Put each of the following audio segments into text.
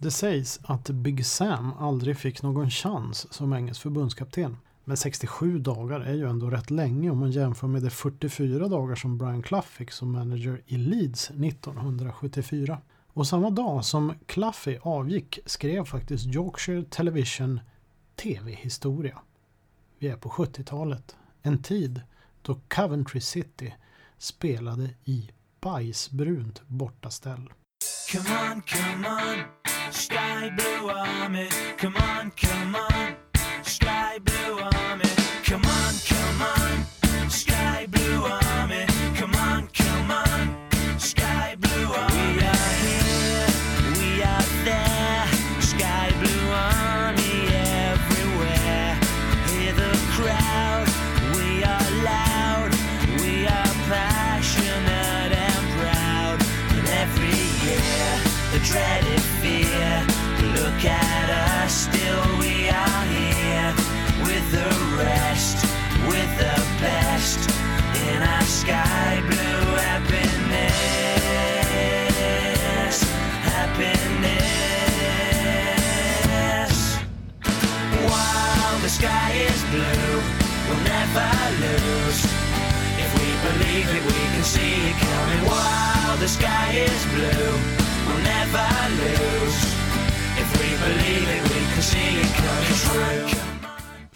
Det sägs att Big Sam aldrig fick någon chans som engelsk förbundskapten. Men 67 dagar är ju ändå rätt länge om man jämför med de 44 dagar som Brian Clough fick som manager i Leeds 1974. Och samma dag som Cluffy avgick skrev faktiskt Yorkshire Television TV-historia. Vi är på 70-talet, en tid då Coventry City spelade i bajsbrunt bortaställ. Come on, come on, sky blue army, come on, come on, sky blue army, come on, come on, sky blue army, come on, come on,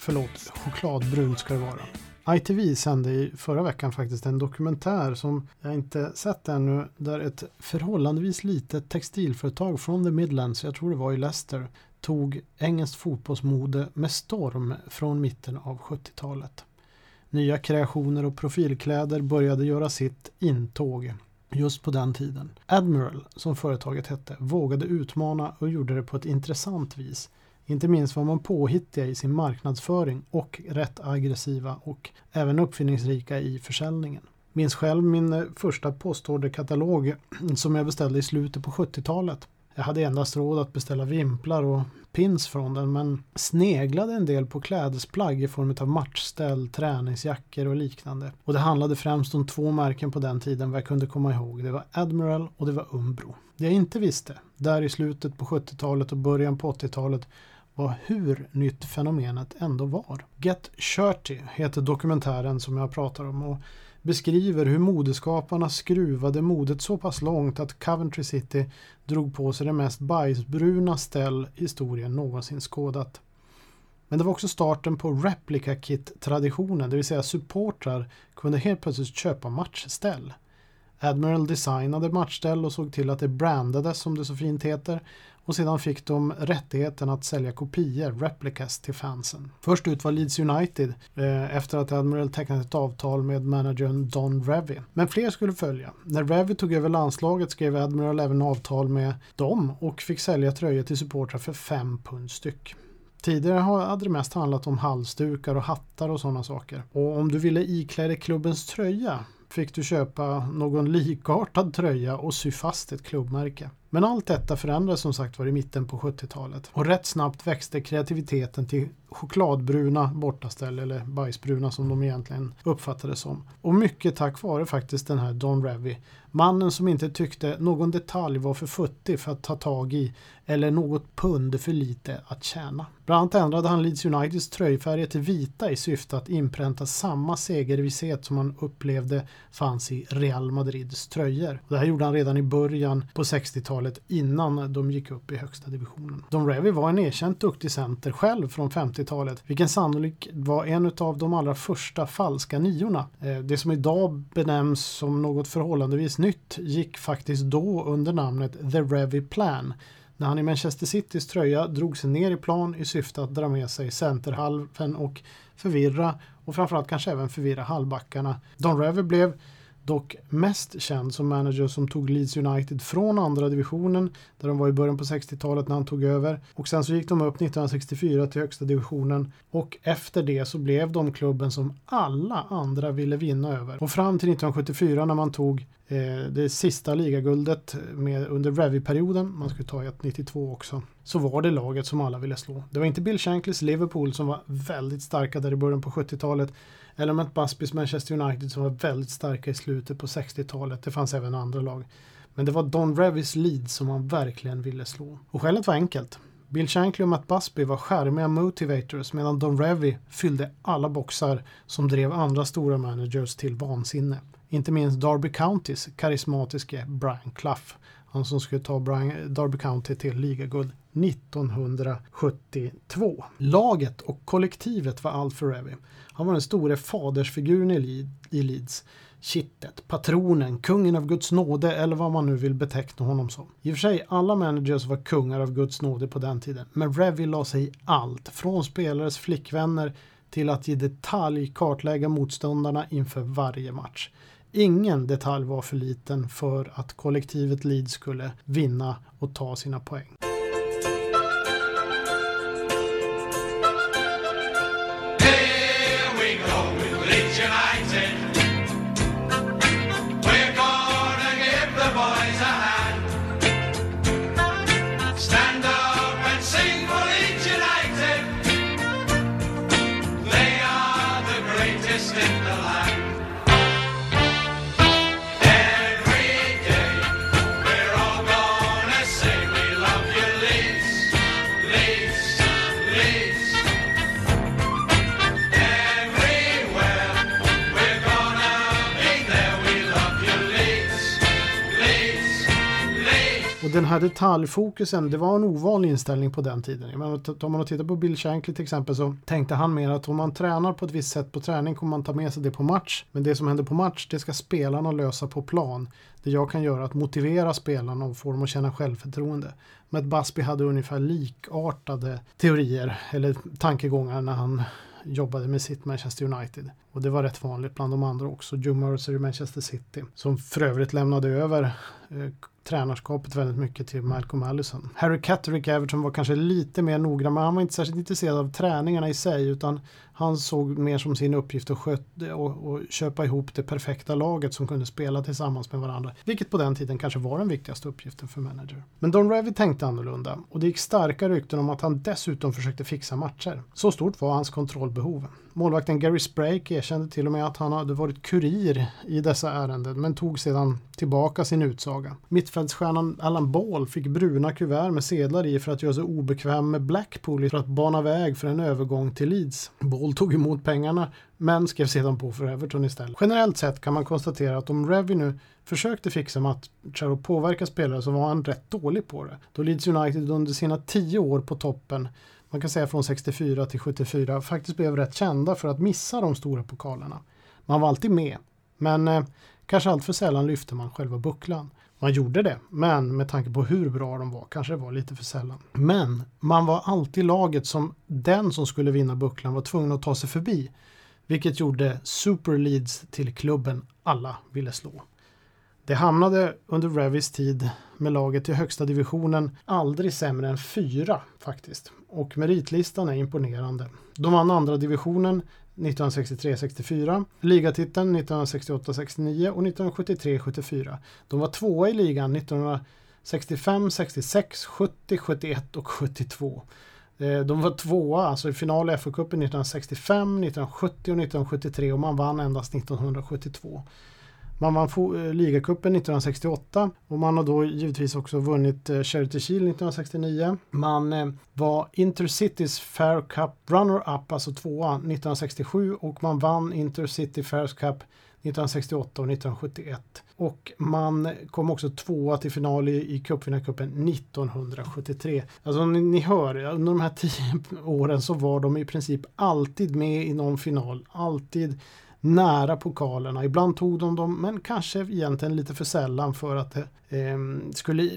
Förlåt, chokladbrunt ska det vara. ITV sände i förra veckan faktiskt en dokumentär som jag inte sett ännu där ett förhållandevis litet textilföretag från the Midlands, jag tror det var i Leicester, tog engelskt fotbollsmode med storm från mitten av 70-talet. Nya kreationer och profilkläder började göra sitt intåg just på den tiden. Admiral, som företaget hette, vågade utmana och gjorde det på ett intressant vis. Inte minst var man påhittiga i sin marknadsföring och rätt aggressiva och även uppfinningsrika i försäljningen. Minns själv min eh, första postorderkatalog som jag beställde i slutet på 70-talet. Jag hade endast råd att beställa vimplar och pins från den men sneglade en del på klädesplagg i form av matchställ, träningsjackor och liknande. Och det handlade främst om två märken på den tiden vad jag kunde komma ihåg. Det var Admiral och det var Umbro. Det jag inte visste, där i slutet på 70-talet och början på 80-talet var hur nytt fenomenet ändå var. Get Shirty heter dokumentären som jag pratar om och beskriver hur modeskaparna skruvade modet så pass långt att Coventry City drog på sig det mest bajsbruna ställ historien någonsin skådat. Men det var också starten på replica kit-traditionen, det vill säga supportrar kunde helt plötsligt köpa matchställ. Admiral designade matchställ och såg till att det brandades som det så fint heter och sedan fick de rättigheten att sälja kopior, replicas, till fansen. Först ut var Leeds United eh, efter att Admiral tecknat ett avtal med managern Don Revy. Men fler skulle följa. När Revy tog över landslaget skrev Admiral även avtal med dem och fick sälja tröjor till supportrar för 5 pund styck. Tidigare hade det mest handlat om halsdukar och hattar och sådana saker. Och om du ville iklä dig klubbens tröja fick du köpa någon likartad tröja och sy fast ett klubbmärke. Men allt detta förändrades som sagt var i mitten på 70-talet och rätt snabbt växte kreativiteten till chokladbruna bortaställ eller bajsbruna som de egentligen uppfattades som. Och mycket tack vare faktiskt den här Don Revy. Mannen som inte tyckte någon detalj var för futtig för att ta tag i eller något pund för lite att tjäna. Bland annat ändrade han Leeds Uniteds tröjfärger till vita i syfte att inpränta samma segervisshet som han upplevde fanns i Real Madrids tröjor. Det här gjorde han redan i början på 60-talet innan de gick upp i högsta divisionen. Don Revy var en erkänt duktig center själv från 50-talet, vilken sannolikt var en av de allra första falska niorna. Det som idag benämns som något förhållandevis nytt gick faktiskt då under namnet The Revy Plan när han i Manchester Citys tröja drog sig ner i plan i syfte att dra med sig centerhalven och förvirra och framförallt kanske även förvirra halvbackarna. Don Revy blev dock mest känd som manager som tog Leeds United från andra divisionen där de var i början på 60-talet när han tog över och sen så gick de upp 1964 till högsta divisionen och efter det så blev de klubben som alla andra ville vinna över. Och fram till 1974 när man tog Eh, det sista ligaguldet med, under Revy-perioden, man skulle ta ett 92 också, så var det laget som alla ville slå. Det var inte Bill Shankleys Liverpool som var väldigt starka där i början på 70-talet eller Matt Busbys Manchester United som var väldigt starka i slutet på 60-talet. Det fanns även andra lag. Men det var Don Revis Leeds som han verkligen ville slå. Och skälet var enkelt. Bill Shankly och Matt Busby var skärmiga motivators medan Don Revy fyllde alla boxar som drev andra stora managers till vansinne. Inte minst Darby Countys karismatiske Brian Clough. Han som skulle ta Brian, Darby County till ligaguld 1972. Laget och kollektivet var allt för Revy. Han var den store fadersfiguren i Leeds kittet, patronen, kungen av Guds nåde eller vad man nu vill beteckna honom som. I och för sig, alla managers var kungar av Guds nåde på den tiden, men Revy la sig i allt, från spelares flickvänner till att i detalj kartlägga motståndarna inför varje match. Ingen detalj var för liten för att kollektivet Leeds skulle vinna och ta sina poäng. Här detaljfokusen, det var en ovanlig inställning på den tiden. Menar, om man tittar på Bill Shankly till exempel så tänkte han mer att om man tränar på ett visst sätt på träning kommer man ta med sig det på match. Men det som händer på match, det ska spelarna lösa på plan. Det jag kan göra är att motivera spelarna och få dem att känna självförtroende. Men Busby hade ungefär likartade teorier eller tankegångar när han jobbade med sitt Manchester United. Och det var rätt vanligt bland de andra också. Joe Mercer i Manchester City. Som för övrigt lämnade över Eh, tränarskapet väldigt mycket till Malcolm Allison. Harry Catterick Everton var kanske lite mer noggrann men han var inte särskilt intresserad av träningarna i sig utan han såg mer som sin uppgift att sköta och, och köpa ihop det perfekta laget som kunde spela tillsammans med varandra. Vilket på den tiden kanske var den viktigaste uppgiften för manager. Men Don Revy tänkte annorlunda och det gick starka rykten om att han dessutom försökte fixa matcher. Så stort var hans kontrollbehov. Målvakten Gary Sprake erkände till och med att han hade varit kurir i dessa ärenden men tog sedan tillbaka sin utsaga. Mittfältsstjärnan Alan Ball fick bruna kuvert med sedlar i för att göra sig obekväm med Blackpool för att bana väg för en övergång till Leeds. Ball tog emot pengarna men skrev sedan på för Everton istället. Generellt sett kan man konstatera att om Revenue försökte fixa matcher och påverka spelare så var han rätt dålig på det. Då Leeds United under sina tio år på toppen man kan säga från 64 till 74, faktiskt blev rätt kända för att missa de stora pokalerna. Man var alltid med, men eh, kanske alltför sällan lyfte man själva bucklan. Man gjorde det, men med tanke på hur bra de var kanske det var lite för sällan. Men man var alltid laget som den som skulle vinna bucklan var tvungen att ta sig förbi. Vilket gjorde superleads till klubben alla ville slå. Det hamnade under Revis tid med laget i högsta divisionen aldrig sämre än fyra faktiskt. Och meritlistan är imponerande. De vann andra divisionen 1963-64, ligatiteln 1968-69 och 1973-74. De var tvåa i ligan 1965, 66, 70, 71 och 72. Eh, de var tvåa, alltså i final i FA-cupen 1965, 1970 och 1973 och man vann endast 1972. Man vann eh, ligacupen 1968 och man har då givetvis också vunnit eh, Charity Shield 1969. Man var Intercitys Fair Cup runner-up, alltså tvåa 1967 och man vann Intercity Fair Cup 1968 och 1971. Och man kom också tvåa till final i, i cupvinnarcupen 1973. Alltså ni, ni hör, under de här tio åren så var de i princip alltid med i någon final. Alltid nära pokalerna. Ibland tog de dem, men kanske egentligen lite för sällan för att det eh, skulle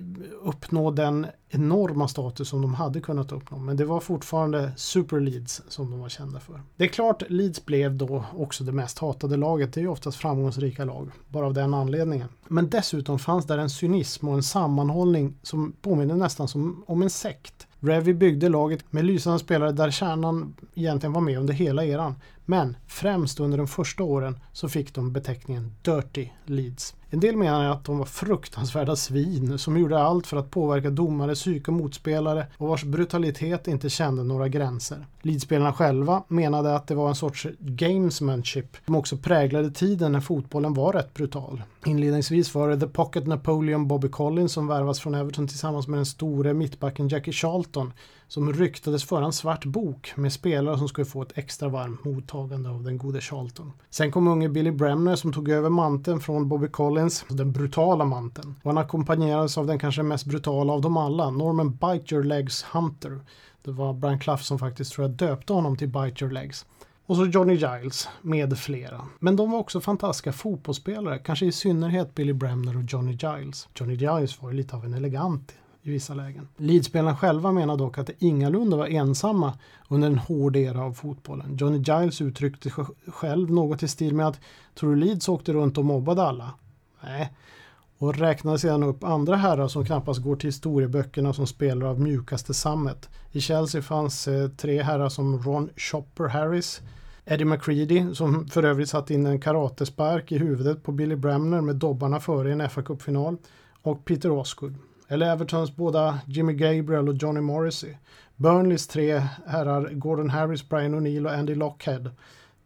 uppnå den enorma status som de hade kunnat uppnå. Men det var fortfarande Super Leeds som de var kända för. Det är klart Leeds blev då också det mest hatade laget. Det är ju oftast framgångsrika lag, bara av den anledningen. Men dessutom fanns där en cynism och en sammanhållning som påminner nästan som om en sekt. Revy byggde laget med lysande spelare där kärnan egentligen var med under hela eran. Men främst under de första åren så fick de beteckningen Dirty Leeds. En del menar att de var fruktansvärda svin som gjorde allt för att påverka domare, psyka motspelare och vars brutalitet inte kände några gränser. Leedspelarna själva menade att det var en sorts gamesmanship som också präglade tiden när fotbollen var rätt brutal. Inledningsvis var det The Pocket Napoleon Bobby Collins som värvas från Everton tillsammans med den store mittbacken Jackie Charlton som ryktades föra en svart bok med spelare som skulle få ett extra varmt mottagande av den gode Charlton. Sen kom unge Billy Bremner som tog över manteln från Bobby Collins, den brutala manteln. Och han ackompanjerades av den kanske mest brutala av dem alla, Norman Bite Your Legs Hunter. Det var Brian Clough som faktiskt tror jag döpte honom till Bite Your Legs. Och så Johnny Giles med flera. Men de var också fantastiska fotbollsspelare, kanske i synnerhet Billy Bremner och Johnny Giles. Johnny Giles var ju lite av en elegant i vissa lägen. Leedspelarna själva menar dock att de ingalunda var ensamma under en hård era av fotbollen. Johnny Giles uttryckte själv något i stil med att tror du Leeds åkte runt och mobbade alla? Nej. Och räknade sedan upp andra herrar som knappast går till historieböckerna som spelare av mjukaste sammet. I Chelsea fanns eh, tre herrar som Ron Chopper Harris, Eddie McCready som för övrigt satt in en karatespark i huvudet på Billy Bremner med dobbarna före i en FA-cupfinal och Peter Osgood eller Evertons båda Jimmy Gabriel och Johnny Morrissey. Burnleys tre herrar Gordon Harris, Brian O'Neill och Andy Lockhead.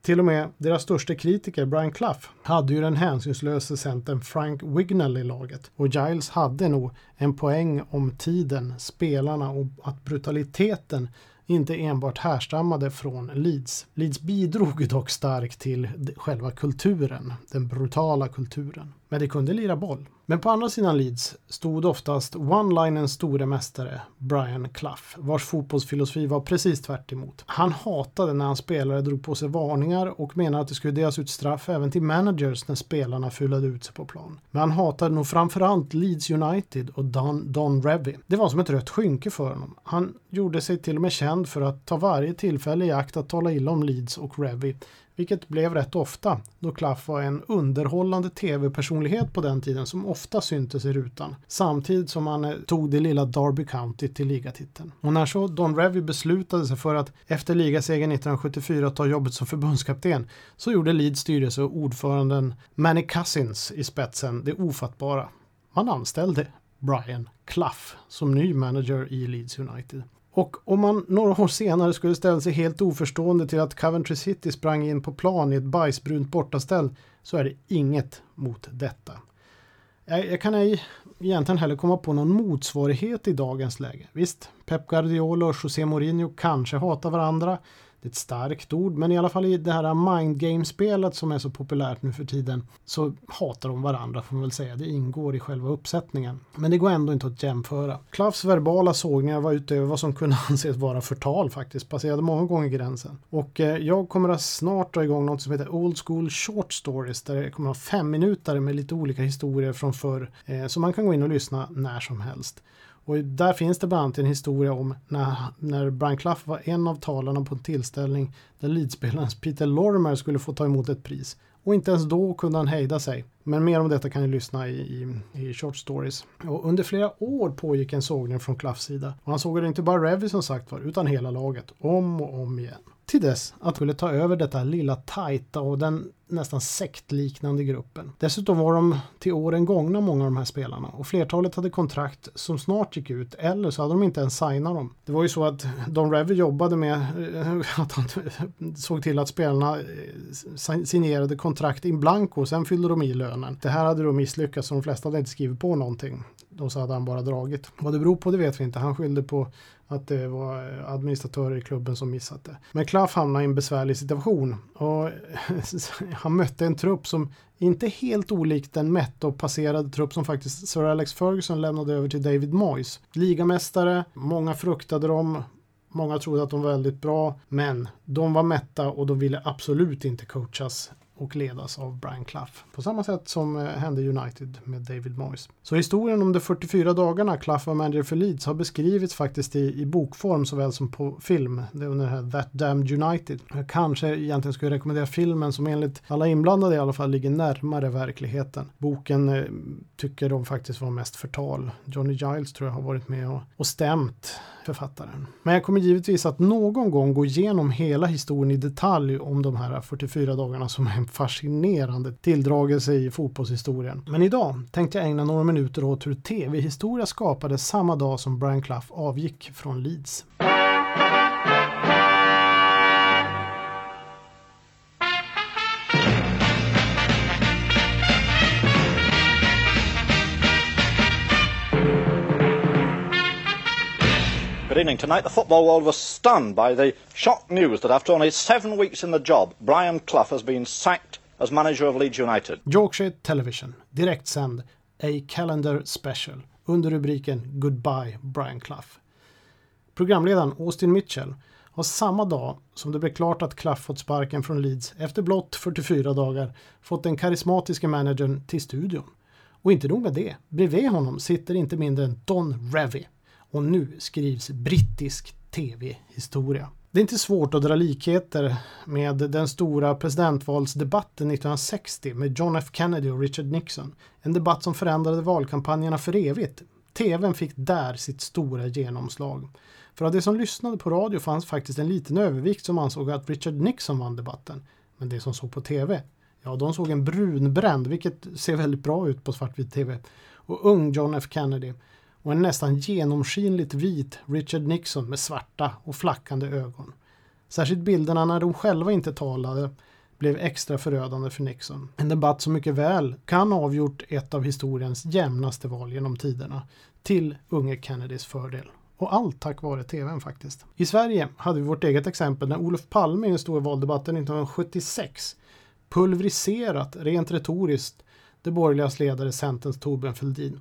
Till och med deras största kritiker Brian Clough hade ju den hänsynslöse centern Frank Wignall i laget. Och Giles hade nog en poäng om tiden, spelarna och att brutaliteten inte enbart härstammade från Leeds. Leeds bidrog dock starkt till själva kulturen, den brutala kulturen. Men de kunde lira boll. Men på andra sidan Leeds stod oftast one-linens store mästare Brian Clough, vars fotbollsfilosofi var precis tvärt emot. Han hatade när hans spelare drog på sig varningar och menade att det skulle delas ut straff även till managers när spelarna fulade ut sig på plan. Men han hatade nog framförallt Leeds United och Don, Don Revy. Det var som ett rött skynke för honom. Han gjorde sig till och med känd för att ta varje tillfälle i akt att tala illa om Leeds och Revy vilket blev rätt ofta då Klaff var en underhållande tv-personlighet på den tiden som ofta syntes i rutan. Samtidigt som han eh, tog det lilla Derby County till ligatiteln. Och när så Don Revy beslutade sig för att efter ligasegern 1974 ta jobbet som förbundskapten så gjorde Leeds styrelse och ordföranden Manny Cousins i spetsen det ofattbara. Man anställde Brian Clough som ny manager i Leeds United. Och om man några år senare skulle ställa sig helt oförstående till att Coventry City sprang in på plan i ett bajsbrunt bortaställ så är det inget mot detta. Jag, jag kan ej egentligen heller komma på någon motsvarighet i dagens läge. Visst, Pep Guardiola och José Mourinho kanske hatar varandra det är ett starkt ord, men i alla fall i det här mind game-spelet som är så populärt nu för tiden så hatar de varandra får man väl säga. Det ingår i själva uppsättningen. Men det går ändå inte att jämföra. Klaffs verbala sågningar var utöver vad som kunde anses vara förtal faktiskt, passerade många gånger gränsen. Och eh, jag kommer att snart dra igång något som heter Old School Short Stories där det kommer att ha fem minuter med lite olika historier från förr eh, så man kan gå in och lyssna när som helst. Och där finns det bland annat en historia om när, när Brian Clough var en av talarna på en tillställning där leadspelaren Peter Lorimer skulle få ta emot ett pris. Och inte ens då kunde han hejda sig. Men mer om detta kan ni lyssna i, i, i Short Stories. Och under flera år pågick en sågning från Cloughs sida. Och han sågade inte bara Revy som sagt var, utan hela laget. Om och om igen. Till dess att skulle ta över detta lilla tajta och den nästan sektliknande gruppen. Dessutom var de till åren gångna många av de här spelarna och flertalet hade kontrakt som snart gick ut eller så hade de inte ens signat dem. Det var ju så att Don Revy jobbade med eh, att han såg till att spelarna eh, signerade kontrakt in blanco och sen fyllde de i lönen. Det här hade då misslyckats så de flesta hade inte skrivit på någonting. Då så hade han bara dragit. Vad det beror på det vet vi inte. Han skyllde på att det var eh, administratörer i klubben som missat det. Men Clough hamnade i en besvärlig situation och han mötte en trupp som inte helt olikt den mätt och passerade trupp som faktiskt Sir Alex Ferguson lämnade över till David Moyes. Ligamästare, många fruktade dem, Många trodde att de var väldigt bra, men de var mätta och de ville absolut inte coachas och ledas av Brian Clough. På samma sätt som eh, hände United med David Moyes. Så historien om de 44 dagarna Clough var manager för Leeds har beskrivits faktiskt i, i bokform såväl som på film. Det är under det här That Damned United. Jag kanske egentligen skulle rekommendera filmen som enligt alla inblandade i alla fall ligger närmare verkligheten. Boken eh, tycker de faktiskt var mest förtal. Johnny Giles tror jag har varit med och, och stämt författaren. Men jag kommer givetvis att någon gång gå igenom hela historien i detalj om de här 44 dagarna som är en fascinerande tilldragelse i fotbollshistorien. Men idag tänkte jag ägna några minuter åt hur tv-historia skapades samma dag som Brian Clough avgick från Leeds. Evening. Tonight, the football world was stunned by the shock news that after only seven weeks in the job, Brian Clough has been sacked as manager of Leeds United. Yorkshire Television, direktsänd, A Calendar Special, under rubriken Goodbye Brian Clough. Programledaren Austin Mitchell har samma dag som det blev klart att Clough fått sparken från Leeds efter blott 44 dagar fått den karismatiska managern till studion. Och inte nog med det, bredvid honom sitter inte mindre än Don Revy och nu skrivs brittisk tv-historia. Det är inte svårt att dra likheter med den stora presidentvalsdebatten 1960 med John F Kennedy och Richard Nixon. En debatt som förändrade valkampanjerna för evigt. TVn fick där sitt stora genomslag. För av de som lyssnade på radio fanns faktiskt en liten övervikt som ansåg att Richard Nixon vann debatten. Men de som såg på TV, ja de såg en brunbränd, vilket ser väldigt bra ut på svartvit TV, och ung John F Kennedy och en nästan genomskinligt vit Richard Nixon med svarta och flackande ögon. Särskilt bilderna när de själva inte talade blev extra förödande för Nixon. En debatt som mycket väl kan ha avgjort ett av historiens jämnaste val genom tiderna till unge Kennedys fördel. Och allt tack vare tvn faktiskt. I Sverige hade vi vårt eget exempel när Olof Palme i den stora valdebatten 1976 pulveriserat rent retoriskt det borgerligas ledare Centerns Torbjörn Fälldin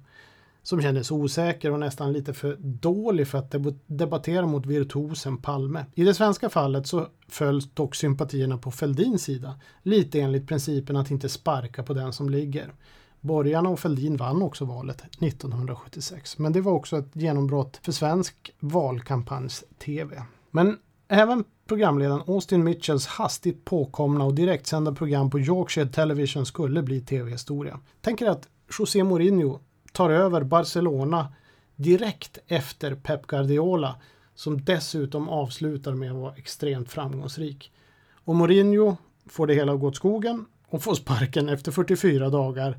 som kändes osäker och nästan lite för dålig för att debattera mot virtuosen Palme. I det svenska fallet så föll dock sympatierna på Fälldins sida, lite enligt principen att inte sparka på den som ligger. Borgarna och Fälldin vann också valet 1976, men det var också ett genombrott för svensk valkampanjs-TV. Men även programledaren Austin Mitchells hastigt påkomna och direktsända program på Yorkshire Television skulle bli tv-historia. Tänk er att José Mourinho tar över Barcelona direkt efter Pep Guardiola som dessutom avslutar med att vara extremt framgångsrik. Och Mourinho får det hela att gå åt skogen och får sparken efter 44 dagar.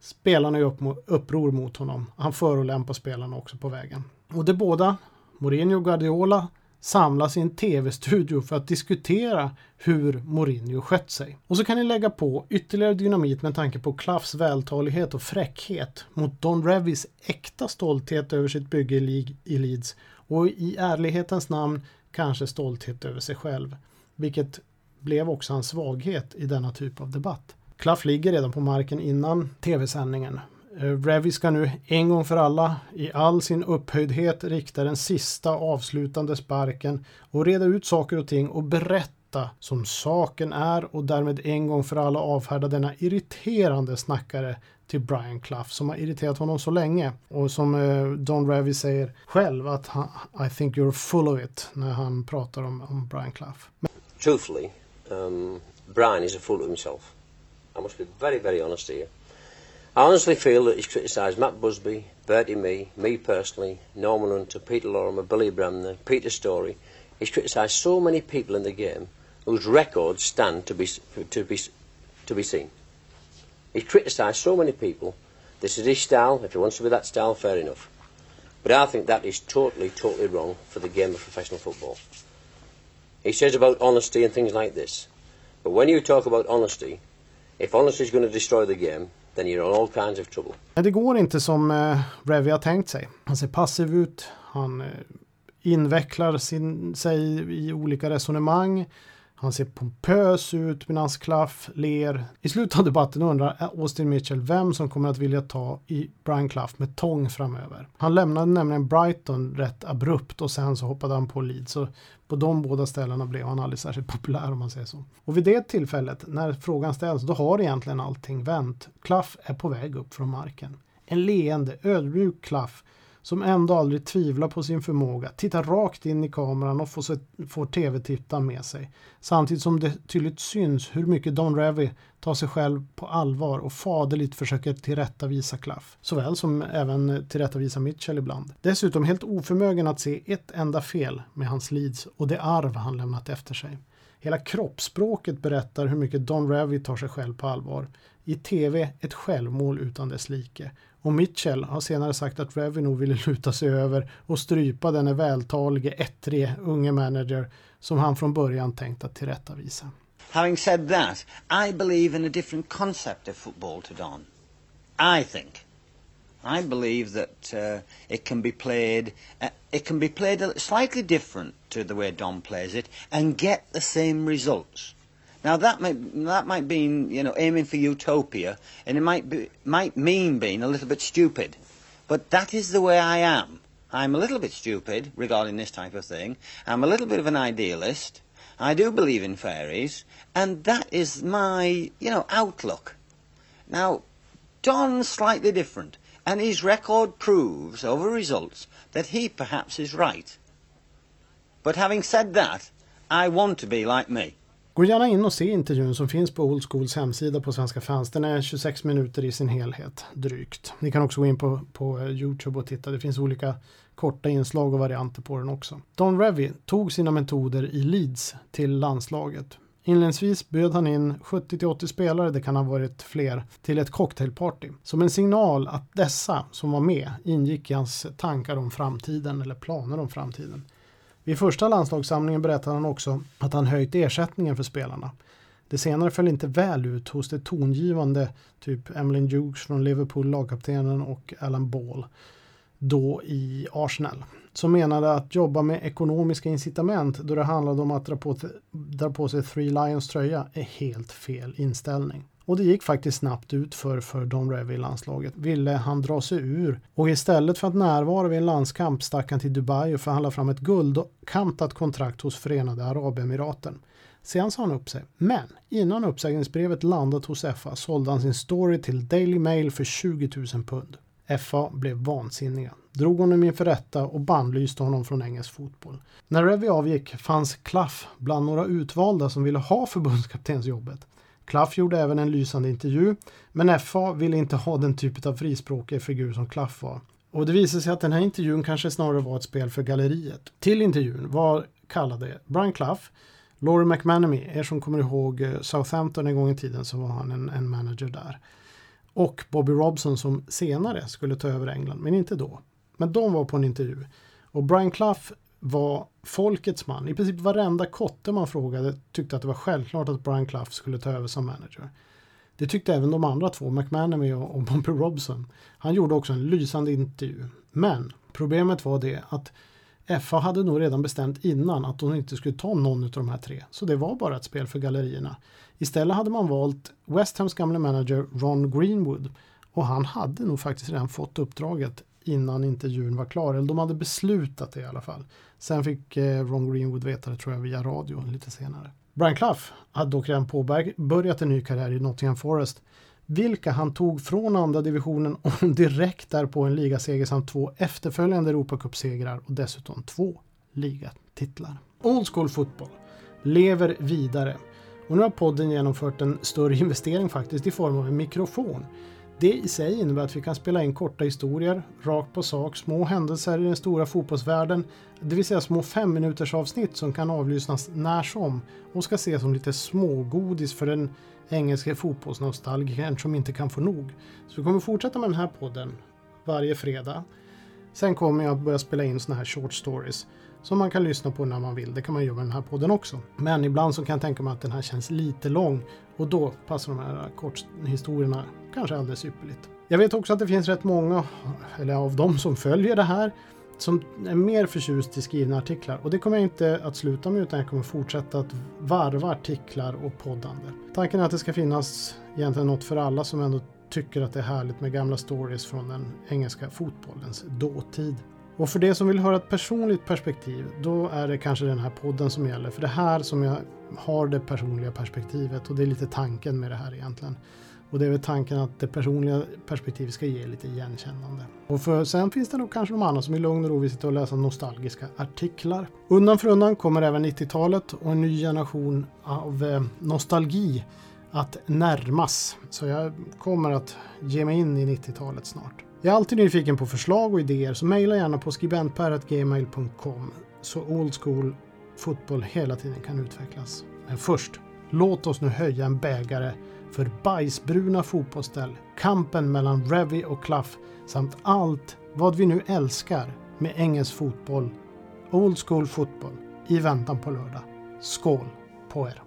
Spelarna gör uppror mot honom. Han förolämpar spelarna också på vägen. Och de båda, Mourinho och Guardiola, samlas i en tv-studio för att diskutera hur Mourinho skött sig. Och så kan ni lägga på ytterligare dynamit med tanke på Klaffs vältalighet och fräckhet mot Don Revis äkta stolthet över sitt bygge i Leeds och i ärlighetens namn kanske stolthet över sig själv. Vilket blev också hans svaghet i denna typ av debatt. Klaff ligger redan på marken innan tv-sändningen Eh, Revy ska nu en gång för alla i all sin upphöjdhet rikta den sista avslutande sparken och reda ut saker och ting och berätta som saken är och därmed en gång för alla avfärda denna irriterande snackare till Brian Clough som har irriterat honom så länge. Och som eh, Don Revy säger själv att han, I think you're full of it när han pratar om, om Brian Clough. Truthfully, um, Brian is a fool of himself. I must be very, very honest here. I honestly feel that he's criticised Matt Busby, Bertie Mee, me personally, Norman Hunter, Peter Lorimer, Billy Bremner, Peter Story. He's criticised so many people in the game whose records stand to be, to be, to be seen. He's criticised so many people. This is his style. If he wants to be that style, fair enough. But I think that is totally, totally wrong for the game of professional football. He says about honesty and things like this. But when you talk about honesty, if honesty is going to destroy the game, then you're in all kinds of trouble. Men det går inte som eh, Revy har tänkt sig. Han ser passiv ut, han eh, invecklar sin, sig i olika resonemang. Han ser pompös ut medan Clough ler. I slutet av debatten undrar Austin Mitchell vem som kommer att vilja ta i Brian Clough med tång framöver. Han lämnade nämligen Brighton rätt abrupt och sen så hoppade han på Leeds. Så på de båda ställena blev han aldrig särskilt populär om man säger så. Och vid det tillfället när frågan ställs då har egentligen allting vänt. Clough är på väg upp från marken. En leende, ödmjuk Clough som ändå aldrig tvivlar på sin förmåga, tittar rakt in i kameran och får, får tv-tittaren med sig. Samtidigt som det tydligt syns hur mycket Don Revy tar sig själv på allvar och faderligt försöker tillrättavisa Klaff. Såväl som även tillrättavisa Mitchell ibland. Dessutom helt oförmögen att se ett enda fel med hans Leeds och det arv han lämnat efter sig. Hela kroppsspråket berättar hur mycket Don Revy tar sig själv på allvar. I tv ett självmål utan dess like. Och Mitchell har senare sagt att Revino ville luta sig över och strypa denne vältalige, ettrige unge manager som han från början tänkt att tillrättavisa. Having said that, I believe in a different concept of football to Don. I think. I believe that uh, it can be played. Uh, it can be played slightly different to the way Don plays it, and get the same results. Now that might that might mean you know aiming for utopia, and it might be might mean being a little bit stupid, but that is the way I am. I'm a little bit stupid regarding this type of thing. I'm a little bit of an idealist. I do believe in fairies, and that is my you know outlook. Now, Don's slightly different. And his record proves over results that he perhaps is right. But having said that, I want to be like me. Gå gärna in och se intervjun som finns på Old Schools hemsida på Svenska fans. Den är 26 minuter i sin helhet, drygt. Ni kan också gå in på, på Youtube och titta. Det finns olika korta inslag och varianter på den också. Don Revy tog sina metoder i Leeds till landslaget. Inledningsvis bjöd han in 70-80 spelare, det kan ha varit fler, till ett cocktailparty. Som en signal att dessa som var med ingick i hans tankar om framtiden eller planer om framtiden. Vid första landslagssamlingen berättade han också att han höjt ersättningen för spelarna. Det senare föll inte väl ut hos det tongivande typ Emlyn Hughes från Liverpool, lagkaptenen och Alan Ball då i Arsenal som menade att jobba med ekonomiska incitament då det handlade om att dra på, dra på sig Three Lions tröja är helt fel inställning. Och det gick faktiskt snabbt ut för, för Don Revy i landslaget. Ville han dra sig ur och istället för att närvara vid en landskamp stack han till Dubai och förhandlade fram ett guldkantat kontrakt hos Förenade Arabemiraten. Sen sa han upp sig. Men innan uppsägningsbrevet landat hos FA sålde han sin story till Daily Mail för 20 000 pund. FA blev vansinniga, drog honom inför rätta och bannlyste honom från engelsk fotboll. När Revy avgick fanns Klaff bland några utvalda som ville ha förbundskaptensjobbet. Klaff gjorde även en lysande intervju, men FA ville inte ha den typ av frispråkig figur som Klaff var. Och det visade sig att den här intervjun kanske snarare var ett spel för galleriet. Till intervjun var kallade Brian Clough, Laurie McManamy, er som kommer ihåg eh, Southampton en gång i tiden så var han en, en manager där och Bobby Robson som senare skulle ta över England, men inte då. Men de var på en intervju och Brian Clough var folkets man. I princip varenda kotte man frågade tyckte att det var självklart att Brian Clough skulle ta över som manager. Det tyckte även de andra två, McManamy och Bobby Robson. Han gjorde också en lysande intervju. Men problemet var det att FA hade nog redan bestämt innan att de inte skulle ta någon av de här tre. Så det var bara ett spel för gallerierna. Istället hade man valt West Hams gamle manager Ron Greenwood och han hade nog faktiskt redan fått uppdraget innan intervjun var klar. Eller de hade beslutat det i alla fall. Sen fick eh, Ron Greenwood veta det tror jag via radio lite senare. Brian Clough hade dock redan påbörjat en ny karriär i Nottingham Forest vilka han tog från andra divisionen och direkt därpå en ligaseger samt två efterföljande Europacupsegrar och dessutom två ligatitlar. Old School Football lever vidare och nu har podden genomfört en större investering faktiskt i form av en mikrofon. Det i sig innebär att vi kan spela in korta historier, rakt på sak, små händelser i den stora fotbollsvärlden, det vill säga små fem minuters avsnitt som kan avlyssnas när som och ska ses som lite smågodis för den engelska fotbollsnostalgikern som inte kan få nog. Så vi kommer fortsätta med den här podden varje fredag. Sen kommer jag börja spela in såna här short stories som man kan lyssna på när man vill. Det kan man göra med den här podden också. Men ibland så kan jag tänka mig att den här känns lite lång och då passar de här korthistorierna kanske alldeles ypperligt. Jag vet också att det finns rätt många, eller av dem som följer det här, som är mer förtjust i skrivna artiklar och det kommer jag inte att sluta med utan jag kommer fortsätta att varva artiklar och poddande. Tanken är att det ska finnas egentligen något för alla som ändå tycker att det är härligt med gamla stories från den engelska fotbollens dåtid. Och för det som vill höra ett personligt perspektiv, då är det kanske den här podden som gäller. För det här som jag har det personliga perspektivet och det är lite tanken med det här egentligen. Och det är väl tanken att det personliga perspektivet ska ge lite igenkännande. Och för, sen finns det nog kanske de andra som i lugn och ro vill sitta och läsa nostalgiska artiklar. Undan för undan kommer även 90-talet och en ny generation av eh, nostalgi att närmas. Så jag kommer att ge mig in i 90-talet snart. Jag är alltid nyfiken på förslag och idéer så mejla gärna på skribentper.gmail.com så old school fotboll hela tiden kan utvecklas. Men först, låt oss nu höja en bägare för bajsbruna fotbollsställ, kampen mellan Revy och Klaff samt allt vad vi nu älskar med engelsk fotboll, old school fotboll, i väntan på lördag. Skål på er!